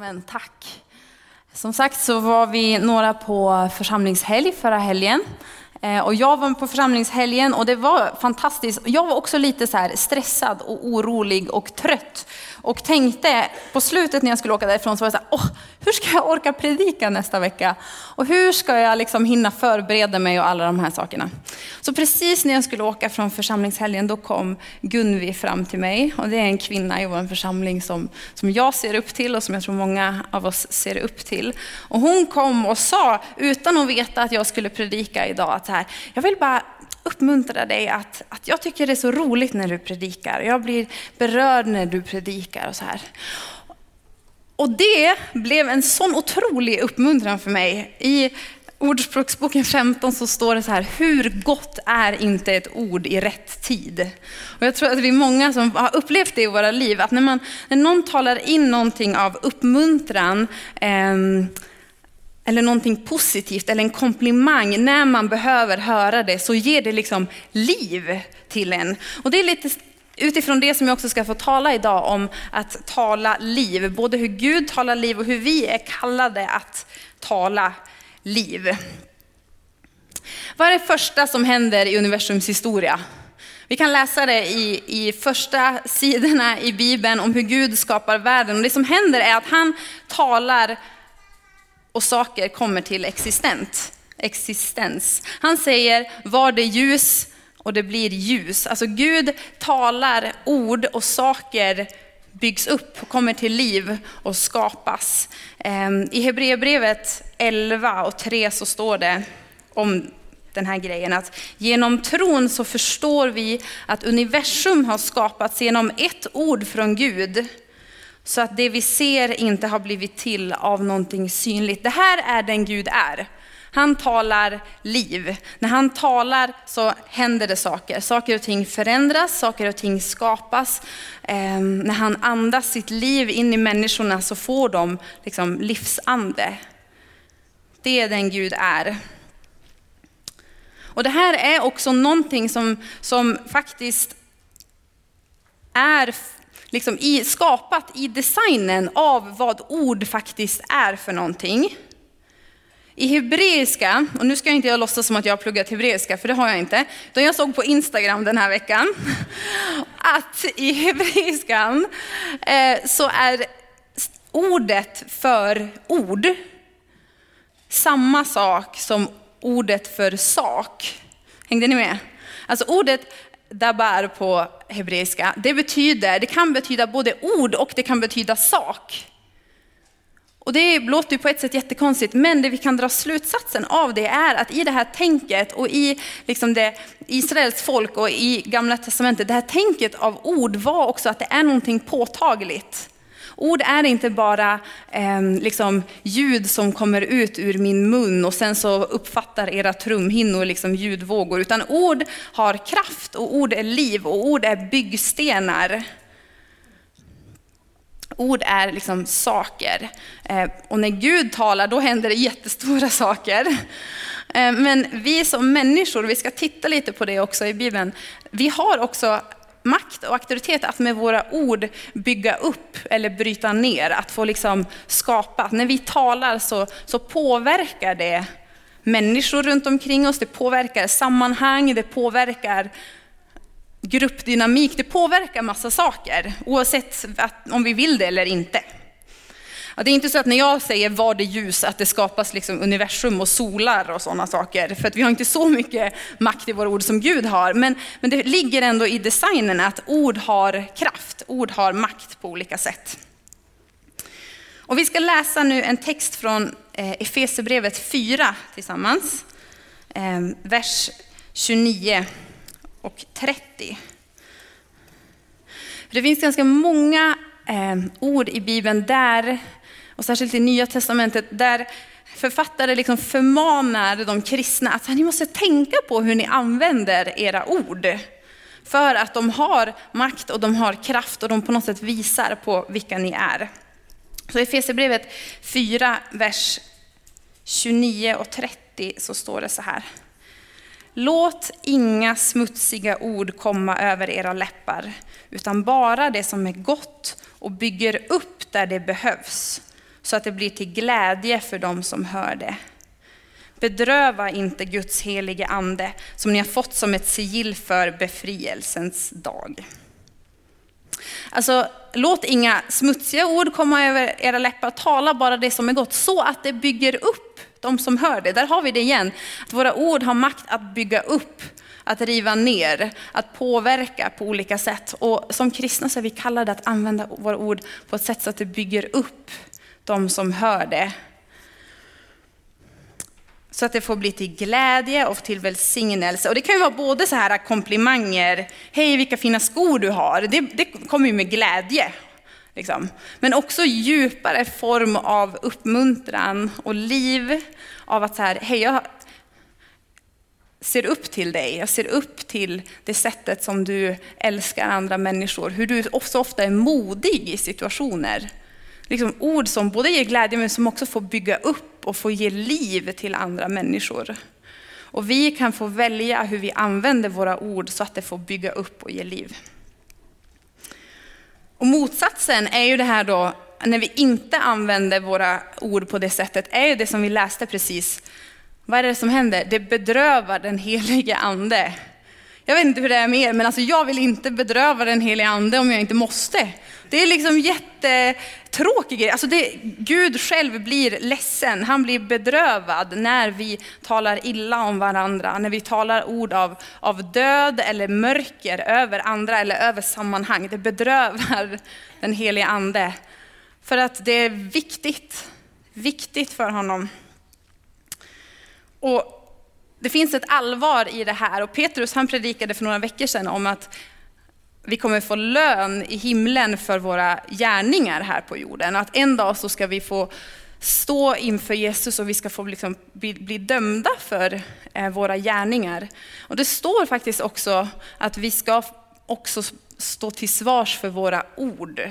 Men tack. Som sagt så var vi några på församlingshelg förra helgen. Eh, och jag var på församlingshelgen och det var fantastiskt. Jag var också lite så stressad och orolig och trött. Och tänkte på slutet när jag skulle åka därifrån så var jag så här, åh, hur ska jag orka predika nästa vecka? Och hur ska jag liksom hinna förbereda mig och alla de här sakerna? Så precis när jag skulle åka från församlingshelgen då kom Gunvi fram till mig. Och det är en kvinna i vår församling som, som jag ser upp till och som jag tror många av oss ser upp till. Och hon kom och sa, utan att veta att jag skulle predika idag, att så här, jag vill bara uppmuntra dig att, att jag tycker det är så roligt när du predikar. Jag blir berörd när du predikar och så här. Och det blev en sån otrolig uppmuntran för mig. I Ordspråksboken 15 så står det så här, hur gott är inte ett ord i rätt tid? Och jag tror att vi är många som har upplevt det i våra liv, att när, man, när någon talar in någonting av uppmuntran, eh, eller någonting positivt eller en komplimang, när man behöver höra det så ger det liksom liv till en. Och det är lite utifrån det som jag också ska få tala idag om att tala liv. Både hur Gud talar liv och hur vi är kallade att tala liv. Vad är det första som händer i universums historia? Vi kan läsa det i, i första sidorna i Bibeln om hur Gud skapar världen. Och det som händer är att han talar och saker kommer till existent, existens. Han säger, var det ljus och det blir ljus. Alltså Gud talar ord och saker byggs upp, kommer till liv och skapas. Ehm, I Hebreerbrevet 11 och 3 så står det om den här grejen att genom tron så förstår vi att universum har skapats genom ett ord från Gud så att det vi ser inte har blivit till av någonting synligt. Det här är den Gud är. Han talar liv. När han talar så händer det saker. Saker och ting förändras, saker och ting skapas. Eh, när han andas sitt liv in i människorna så får de liksom livsande. Det är den Gud är. Och det här är också någonting som, som faktiskt är liksom i, skapat i designen av vad ord faktiskt är för någonting. I hebreiska, och nu ska jag inte låtsas som att jag har pluggat hebreiska, för det har jag inte, utan jag såg på Instagram den här veckan, att i hebreiskan eh, så är ordet för ord samma sak som ordet för sak. Hängde ni med? Alltså ordet dabar på hebreiska, det betyder, det kan betyda både ord och det kan betyda sak. Och det låter ju på ett sätt jättekonstigt, men det vi kan dra slutsatsen av det är att i det här tänket och i liksom det Israels folk och i gamla testamentet, det här tänket av ord var också att det är någonting påtagligt. Ord är inte bara eh, liksom, ljud som kommer ut ur min mun och sen så uppfattar era trumhinnor liksom ljudvågor. Utan ord har kraft och ord är liv och ord är byggstenar. Ord är liksom saker. Eh, och när Gud talar då händer det jättestora saker. Ehm, men vi som människor, vi ska titta lite på det också i Bibeln, vi har också makt och auktoritet att med våra ord bygga upp eller bryta ner, att få liksom skapa. När vi talar så, så påverkar det människor runt omkring oss, det påverkar sammanhang, det påverkar gruppdynamik, det påverkar massa saker, oavsett om vi vill det eller inte. Ja, det är inte så att när jag säger var det ljus, att det skapas liksom universum och solar och sådana saker. För att vi har inte så mycket makt i våra ord som Gud har. Men, men det ligger ändå i designen att ord har kraft, ord har makt på olika sätt. Och vi ska läsa nu en text från eh, Efesebrevet 4 tillsammans. Eh, vers 29 och 30. Det finns ganska många eh, ord i Bibeln där och särskilt i Nya Testamentet, där författare liksom förmanar de kristna att ni måste tänka på hur ni använder era ord. För att de har makt och de har kraft och de på något sätt visar på vilka ni är. Så i Efesierbrevet 4, vers 29 och 30 så står det så här. Låt inga smutsiga ord komma över era läppar, utan bara det som är gott och bygger upp där det behövs så att det blir till glädje för dem som hör det. Bedröva inte Guds helige ande som ni har fått som ett sigill för befrielsens dag. Alltså, låt inga smutsiga ord komma över era läppar, tala bara det som är gott så att det bygger upp de som hör det. Där har vi det igen, att våra ord har makt att bygga upp, att riva ner, att påverka på olika sätt. Och som kristna så är vi kallade att använda våra ord på ett sätt så att det bygger upp de som hör det. Så att det får bli till glädje och till välsignelse. Och det kan ju vara både så här komplimanger, hej vilka fina skor du har, det, det kommer ju med glädje. Liksom. Men också djupare form av uppmuntran och liv, av att så här, hej jag ser upp till dig, jag ser upp till det sättet som du älskar andra människor, hur du så ofta är modig i situationer liksom ord som både ger glädje men som också får bygga upp och får ge liv till andra människor. Och vi kan få välja hur vi använder våra ord så att det får bygga upp och ge liv. Och motsatsen är ju det här då, när vi inte använder våra ord på det sättet, är ju det som vi läste precis. Vad är det som händer? Det bedrövar den helige ande. Jag vet inte hur det är med er, men alltså jag vill inte bedröva den helige ande om jag inte måste. Det är liksom jättetråkig grej. Alltså det, Gud själv blir ledsen, han blir bedrövad när vi talar illa om varandra, när vi talar ord av, av död eller mörker över andra eller över sammanhang. Det bedrövar den helige ande. För att det är viktigt, viktigt för honom. Och det finns ett allvar i det här och Petrus han predikade för några veckor sedan om att vi kommer få lön i himlen för våra gärningar här på jorden. Att en dag så ska vi få stå inför Jesus och vi ska få liksom bli, bli dömda för eh, våra gärningar. Och det står faktiskt också att vi ska också stå till svars för våra ord.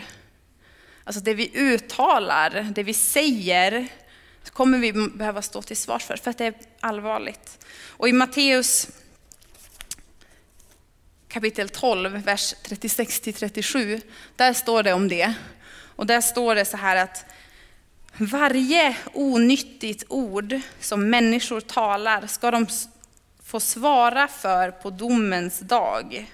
Alltså det vi uttalar, det vi säger, kommer vi behöva stå till svars för, för att det är allvarligt. Och i Matteus kapitel 12, vers 36-37, där står det om det. Och där står det så här att varje onyttigt ord som människor talar ska de få svara för på domens dag.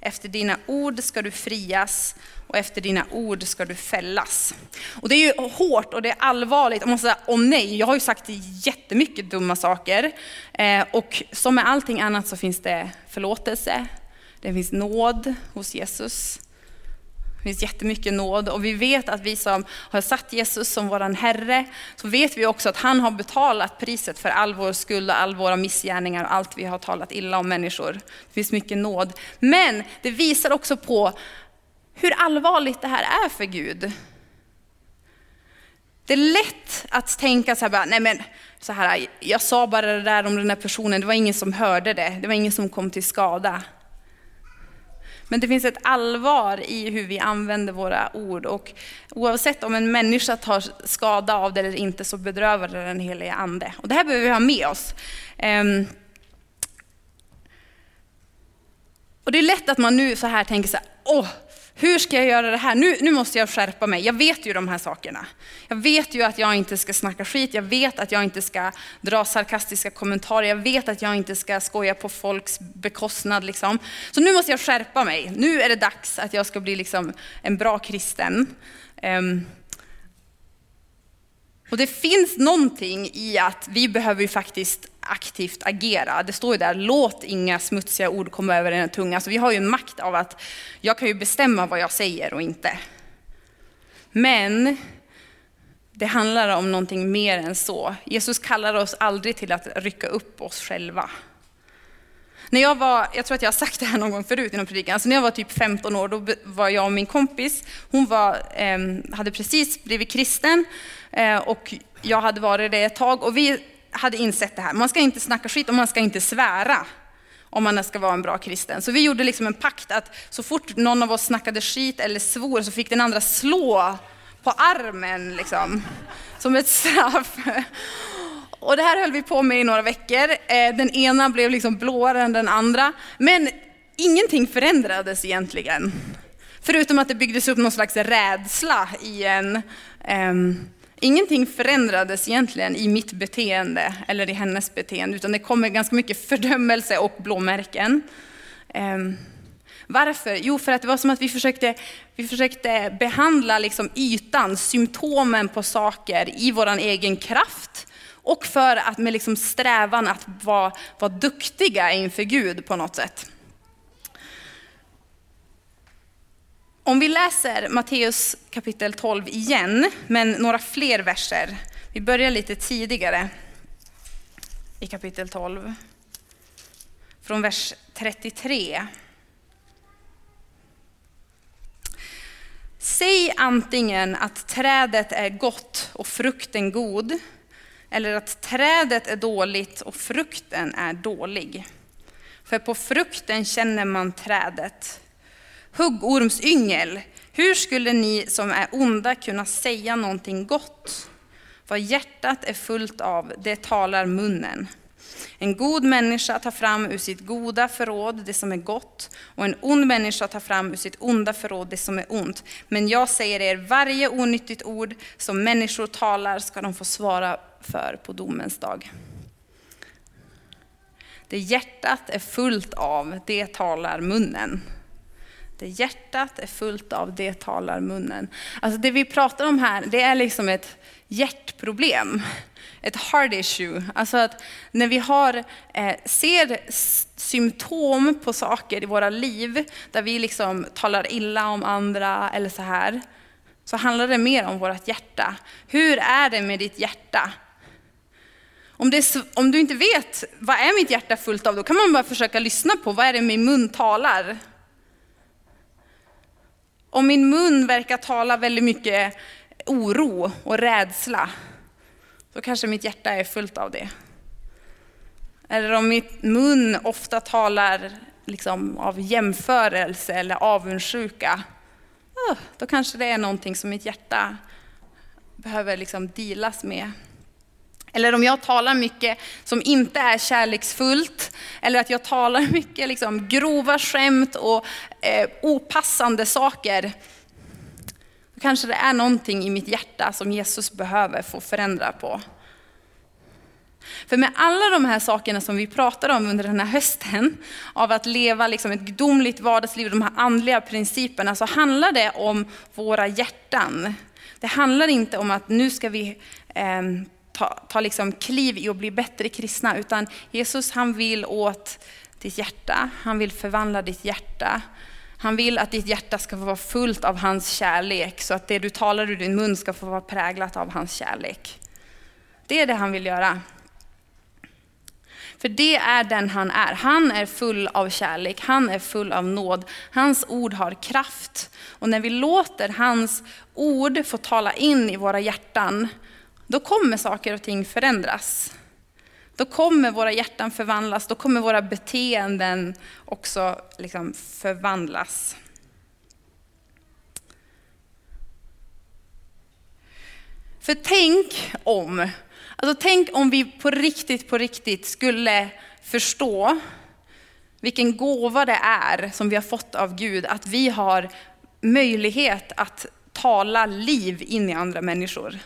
Efter dina ord ska du frias och efter dina ord ska du fällas. Och det är ju hårt och det är allvarligt. Jag måste säga, åh nej, jag har ju sagt jättemycket dumma saker. Eh, och som med allting annat så finns det förlåtelse, det finns nåd hos Jesus. Det finns jättemycket nåd och vi vet att vi som har satt Jesus som våran Herre, så vet vi också att han har betalat priset för all vår skuld och all våra missgärningar och allt vi har talat illa om människor. Det finns mycket nåd. Men det visar också på hur allvarligt det här är för Gud. Det är lätt att tänka så här, nej men, så här, jag sa bara det där om den här personen, det var ingen som hörde det, det var ingen som kom till skada. Men det finns ett allvar i hur vi använder våra ord och oavsett om en människa tar skada av det eller inte så bedrövar det den heliga ande. Och det här behöver vi ha med oss. Ehm, och det är lätt att man nu så här tänker så här, åh, hur ska jag göra det här? Nu, nu måste jag skärpa mig. Jag vet ju de här sakerna. Jag vet ju att jag inte ska snacka skit. Jag vet att jag inte ska dra sarkastiska kommentarer. Jag vet att jag inte ska skoja på folks bekostnad. Liksom. Så nu måste jag skärpa mig. Nu är det dags att jag ska bli liksom en bra kristen. Um, och det finns någonting i att vi behöver ju faktiskt aktivt agera. Det står ju där, låt inga smutsiga ord komma över en tunga. Så vi har ju en makt av att jag kan ju bestämma vad jag säger och inte. Men det handlar om någonting mer än så. Jesus kallar oss aldrig till att rycka upp oss själva. När jag var, jag tror att jag har sagt det här någon gång förut i någon predikan, alltså när jag var typ 15 år, då var jag och min kompis, hon var, eh, hade precis blivit kristen eh, och jag hade varit det ett tag och vi hade insett det här, man ska inte snacka skit och man ska inte svära om man ska vara en bra kristen. Så vi gjorde liksom en pakt att så fort någon av oss snackade skit eller svor så fick den andra slå på armen liksom, som ett straff. Och det här höll vi på med i några veckor. Eh, den ena blev liksom blåare än den andra. Men ingenting förändrades egentligen. Förutom att det byggdes upp någon slags rädsla i en. Um, ingenting förändrades egentligen i mitt beteende eller i hennes beteende, utan det kommer ganska mycket fördömelse och blåmärken. Ehm, varför? Jo, för att det var som att vi försökte, vi försökte behandla liksom ytan, symptomen på saker i vår egen kraft. Och för att med liksom strävan att vara, vara duktiga inför Gud på något sätt. Om vi läser Matteus kapitel 12 igen, men några fler verser. Vi börjar lite tidigare i kapitel 12. Från vers 33. Säg antingen att trädet är gott och frukten god, eller att trädet är dåligt och frukten är dålig. För på frukten känner man trädet. Huggormsyngel, hur skulle ni som är onda kunna säga någonting gott? Vad hjärtat är fullt av, det talar munnen. En god människa tar fram ur sitt goda förråd det som är gott, och en ond människa tar fram ur sitt onda förråd det som är ont. Men jag säger er, varje onyttigt ord som människor talar ska de få svara för på domens dag. Det hjärtat är fullt av, det talar munnen. Det hjärtat är fullt av, det talar munnen. Alltså det vi pratar om här, det är liksom ett hjärtproblem. Ett heart issue. Alltså att när vi har, eh, ser symptom på saker i våra liv, där vi liksom talar illa om andra eller så här, så handlar det mer om vårt hjärta. Hur är det med ditt hjärta? Om, det, om, du inte vet vad är mitt hjärta fullt av, då kan man bara försöka lyssna på vad är det min mun talar. Om min mun verkar tala väldigt mycket oro och rädsla, då kanske mitt hjärta är fullt av det. Eller om mitt mun ofta talar liksom av jämförelse eller avundsjuka, ah, då kanske det är någonting som mitt hjärta behöver liksom dealas med. Eller om jag talar mycket som inte är kärleksfullt, eller att jag talar mycket liksom grova skämt och eh, opassande saker. Då kanske det är någonting i mitt hjärta som Jesus behöver få förändra på. För med alla de här sakerna som vi pratar om under den här hösten, av att leva liksom ett gudomligt vardagsliv, de här andliga principerna, så handlar det om våra hjärtan. Det handlar inte om att nu ska vi eh, ta, ta liksom kliv i att bli bättre kristna, utan Jesus han vill åt ditt hjärta, han vill förvandla ditt hjärta. Han vill att ditt hjärta ska få vara fullt av hans kärlek, så att det du talar ur din mun ska få vara präglat av hans kärlek. Det är det han vill göra. För det är den han är. Han är full av kärlek, han är full av nåd. Hans ord har kraft. Och när vi låter hans ord få tala in i våra hjärtan, då kommer saker och ting förändras. Då kommer våra hjärtan förvandlas, då kommer våra beteenden också liksom förvandlas. För tänk om, alltså tänk om vi på riktigt, på riktigt skulle förstå vilken gåva det är som vi har fått av Gud, att vi har möjlighet att tala liv in i andra människor.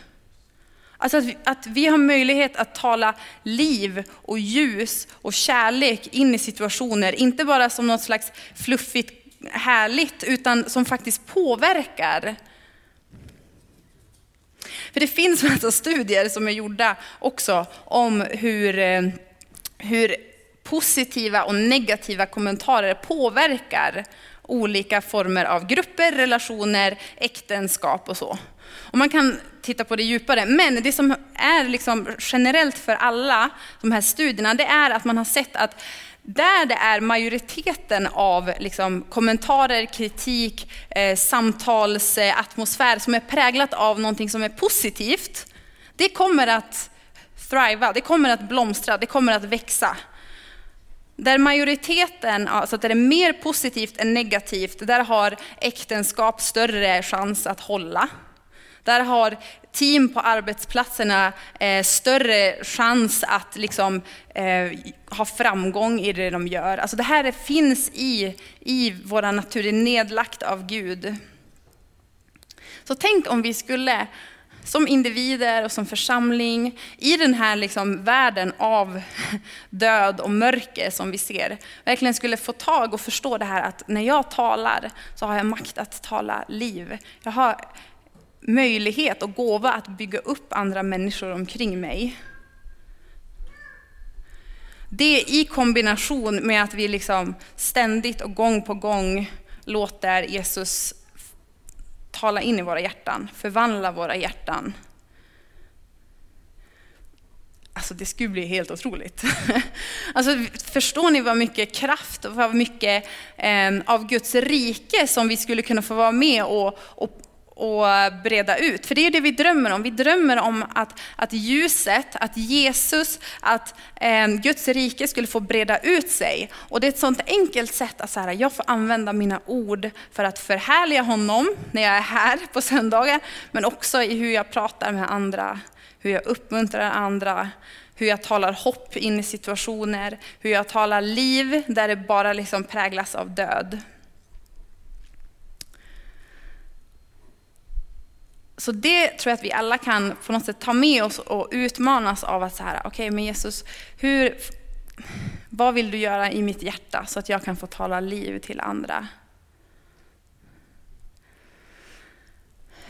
Alltså att vi, att vi har möjlighet att tala liv och ljus och kärlek in i situationer, inte bara som något slags fluffigt härligt, utan som faktiskt påverkar. För det finns alltså studier som är gjorda också om hur, eh, hur positiva och negativa kommentarer påverkar olika former av grupper, relationer, äktenskap och så. Och man kan titta på det djupare. Men det som är liksom generellt för alla de här studierna, det är att man har sett att där det är majoriteten av liksom kommentarer, kritik, eh, samtalsatmosfär eh, som är präglat av någonting som är positivt, det kommer att thriva, det kommer att blomstra, det kommer att växa. Där majoriteten, alltså där det är mer positivt än negativt, där har äktenskap större chans att hålla. Där har team på arbetsplatserna eh, större chans att liksom, eh, ha framgång i det de gör. Alltså det här finns i, i vår natur, det är nedlagt av Gud. Så tänk om vi skulle som individer och som församling i den här liksom världen av död och mörker som vi ser, verkligen skulle få tag och förstå det här att när jag talar så har jag makt att tala liv. Jag har möjlighet och gåva att bygga upp andra människor omkring mig. Det i kombination med att vi liksom ständigt och gång på gång låter Jesus tala in i våra hjärtan, förvandla våra hjärtan. Alltså det skulle bli helt otroligt. Alltså, förstår ni vad mycket kraft och vad mycket eh, av Guds rike som vi skulle kunna få vara med och, och, och breda ut. För det är det vi drömmer om. Vi drömmer om att, att ljuset, att Jesus, att eh, Guds rike skulle få breda ut sig. Och det är ett sånt enkelt sätt att så här, jag får använda mina ord för att förhärliga honom när jag är här på söndagar. Men också i hur jag pratar med andra, hur jag uppmuntrar andra, hur jag talar hopp in i situationer, hur jag talar liv där det bara liksom präglas av död. Så det tror jag att vi alla kan på något sätt ta med oss och utmanas av att så här, okej okay, men Jesus, hur, vad vill du göra i mitt hjärta så att jag kan få tala liv till andra?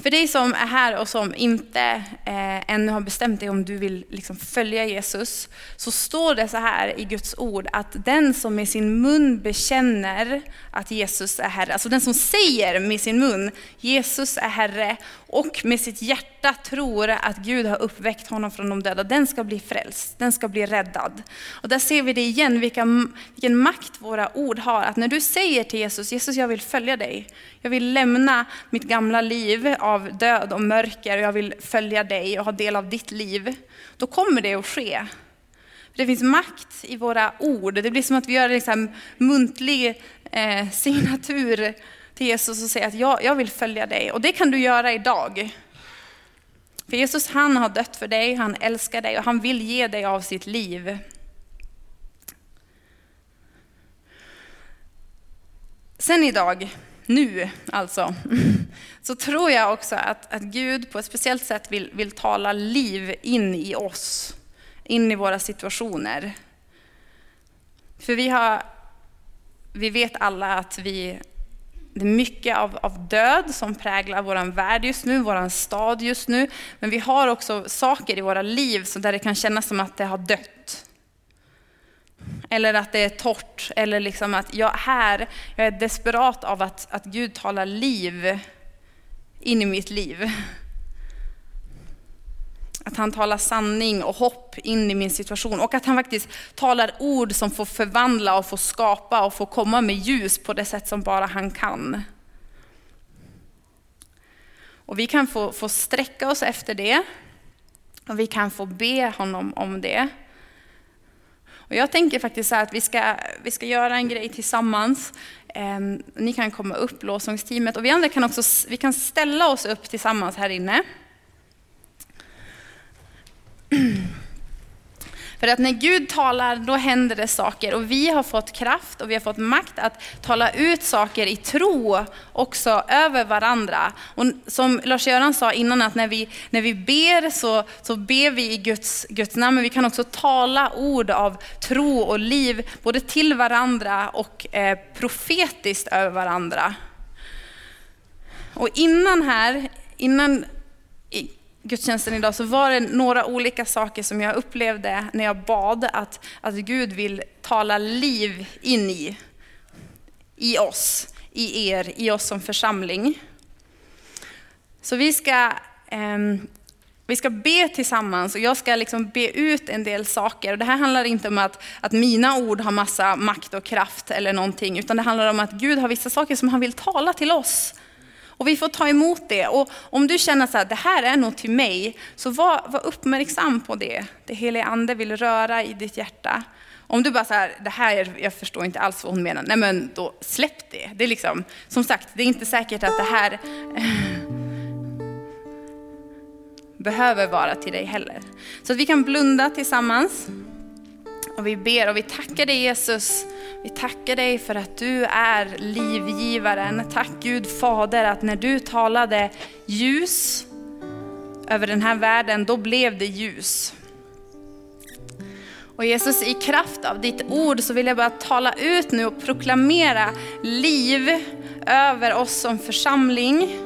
För dig som är här och som inte eh, ännu har bestämt dig om du vill liksom följa Jesus, så står det så här i Guds ord att den som med sin mun bekänner att Jesus är Herre, alltså den som säger med sin mun Jesus är Herre och med sitt hjärta tror att Gud har uppväckt honom från de döda, den ska bli frälst, den ska bli räddad. Och där ser vi det igen, vilka, vilken makt våra ord har. Att när du säger till Jesus, Jesus jag vill följa dig, jag vill lämna mitt gamla liv av död och mörker och jag vill följa dig och ha del av ditt liv. Då kommer det att ske. Det finns makt i våra ord. Det blir som att vi gör en liksom muntlig eh, signatur till Jesus och säger att jag, jag vill följa dig. Och det kan du göra idag. För Jesus han har dött för dig, han älskar dig och han vill ge dig av sitt liv. Sen idag, nu alltså, så tror jag också att, att Gud på ett speciellt sätt vill, vill tala liv in i oss, in i våra situationer. För vi, har, vi vet alla att vi det är mycket av, av död som präglar vår värld just nu, vår stad just nu. Men vi har också saker i våra liv så där det kan kännas som att det har dött. Eller att det är torrt, eller liksom att jag här, jag är desperat av att, att Gud talar liv in i mitt liv. Att han talar sanning och hopp in i min situation och att han faktiskt talar ord som får förvandla och får skapa och får komma med ljus på det sätt som bara han kan. Och vi kan få, få sträcka oss efter det och vi kan få be honom om det. Och jag tänker faktiskt så att vi ska, vi ska göra en grej tillsammans. Eh, ni kan komma upp, lovsångsteamet, och vi andra kan också vi kan ställa oss upp tillsammans här inne. För att när Gud talar, då händer det saker. Och vi har fått kraft och vi har fått makt att tala ut saker i tro också över varandra. Och som Lars-Göran sa innan, att när vi, när vi ber så, så ber vi i Guds, Guds namn, men vi kan också tala ord av tro och liv, både till varandra och eh, profetiskt över varandra. Och innan här, innan gudstjänsten idag så var det några olika saker som jag upplevde när jag bad att, att Gud vill tala liv in i. I oss, i er, i oss som församling. Så vi ska, eh, vi ska be tillsammans och jag ska liksom be ut en del saker. Och det här handlar inte om att, att mina ord har massa makt och kraft eller någonting, utan det handlar om att Gud har vissa saker som han vill tala till oss och vi får ta emot det. Och om du känner att det här är något till mig, så var, var uppmärksam på det. Det heliga ande vill röra i ditt hjärta. Om du bara så det här, jag förstår inte alls vad hon menar. Nej men då släpp det. Det är liksom, som sagt, det är inte säkert att det här eh, behöver vara till dig heller. Så att vi kan blunda tillsammans. Och vi ber och vi tackar dig Jesus. Vi tackar dig för att du är livgivaren. Tack Gud Fader att när du talade ljus över den här världen, då blev det ljus. Och Jesus, i kraft av ditt ord så vill jag bara tala ut nu och proklamera liv över oss som församling.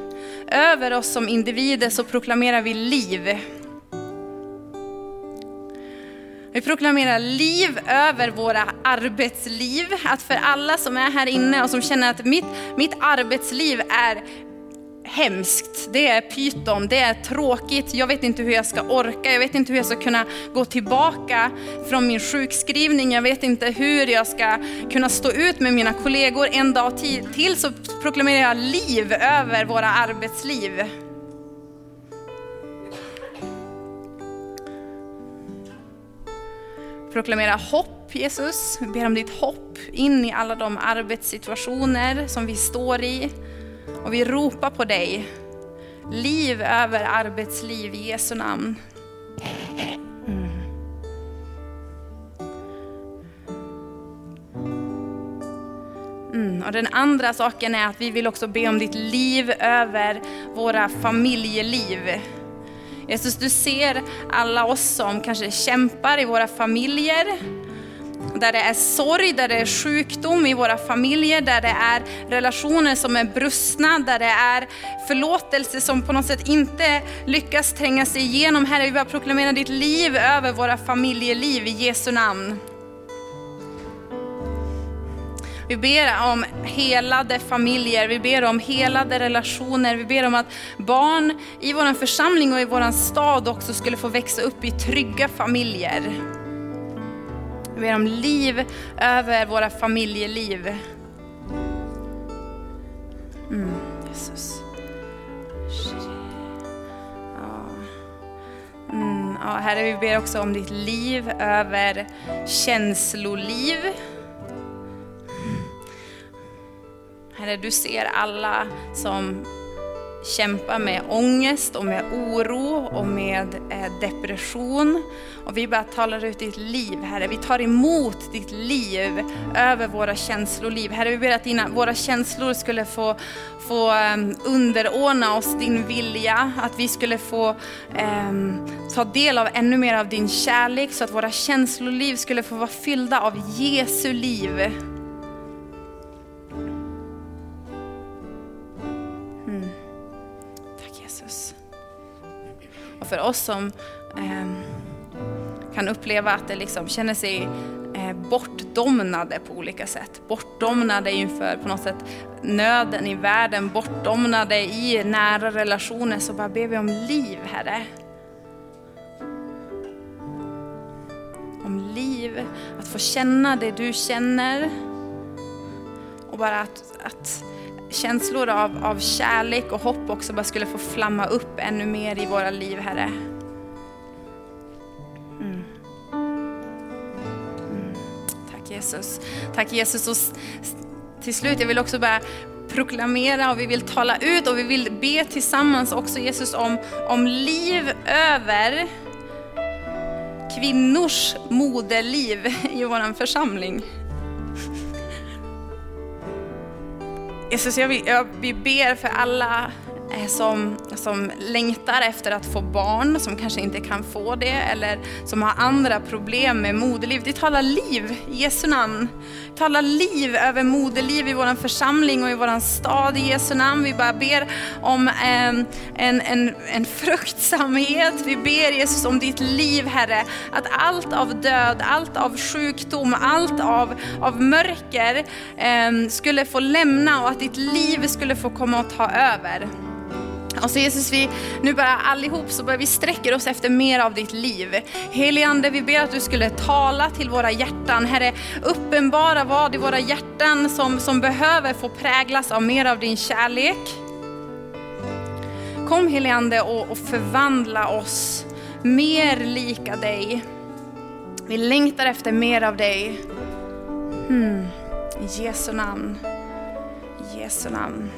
Över oss som individer så proklamerar vi liv. Vi proklamerar liv över våra arbetsliv. Att för alla som är här inne och som känner att mitt, mitt arbetsliv är hemskt, det är pyton, det är tråkigt, jag vet inte hur jag ska orka, jag vet inte hur jag ska kunna gå tillbaka från min sjukskrivning, jag vet inte hur jag ska kunna stå ut med mina kollegor en dag till, så proklamerar jag liv över våra arbetsliv. Proklamera hopp Jesus, vi ber om ditt hopp in i alla de arbetssituationer som vi står i. Och vi ropar på dig. Liv över arbetsliv i Jesu namn. Mm. mm. Och den andra saken är att vi vill också be om ditt liv över våra familjeliv. Jesus, du ser alla oss som kanske kämpar i våra familjer, där det är sorg, där det är sjukdom i våra familjer, där det är relationer som är brustna, där det är förlåtelse som på något sätt inte lyckas tränga sig igenom. Herre, vi bara proklamera ditt liv över våra familjeliv i Jesu namn. Vi ber om helade familjer, vi ber om helade relationer, vi ber om att barn i vår församling och i vår stad också skulle få växa upp i trygga familjer. Vi ber om liv över våra familjeliv. Mm, Jesus. Mm, ja, herre, vi ber också om ditt liv över känsloliv. Herre, du ser alla som kämpar med ångest och med oro och med eh, depression. Och vi bara talar ut ditt liv, Herre. Vi tar emot ditt liv över våra känsloliv. Herre, vi ber att dina, våra känslor skulle få, få ehm, underordna oss din vilja. Att vi skulle få eh, ta del av ännu mer av din kärlek så att våra känsloliv skulle få vara fyllda av Jesu liv. För oss som eh, kan uppleva att det liksom känner sig eh, bortdomnade på olika sätt. Bortdomnade inför på något sätt nöden i världen, bortdomnade i nära relationer. Så bara ber vi om liv, Herre. Om liv, att få känna det du känner. Bara att, att känslor av, av kärlek och hopp också bara skulle få flamma upp ännu mer i våra liv, Herre. Mm. Mm. Tack Jesus. Tack Jesus. Och till slut, jag vill också bara proklamera och vi vill tala ut och vi vill be tillsammans också Jesus om, om liv över kvinnors moderliv i vår församling. Jesus, jag, vill, jag, vi ber för alla Eh, som, som längtar efter att få barn, som kanske inte kan få det, eller som har andra problem med moderliv. Vi talar liv i Jesu namn. Vi talar liv över moderliv i vår församling och i vår stad i Jesu namn. Vi bara ber om en, en, en, en fruktsamhet. Vi ber Jesus om ditt liv Herre. Att allt av död, allt av sjukdom, allt av, av mörker eh, skulle få lämna och att ditt liv skulle få komma och ta över. Och så Jesus, vi nu bara allihop så börjar vi sträcker oss efter mer av ditt liv. Heligande, vi ber att du skulle tala till våra hjärtan. Herre, uppenbara vad i våra hjärtan som, som behöver få präglas av mer av din kärlek. Kom heligande och, och förvandla oss mer lika dig. Vi längtar efter mer av dig. Mm. I Jesu namn. I Jesu namn.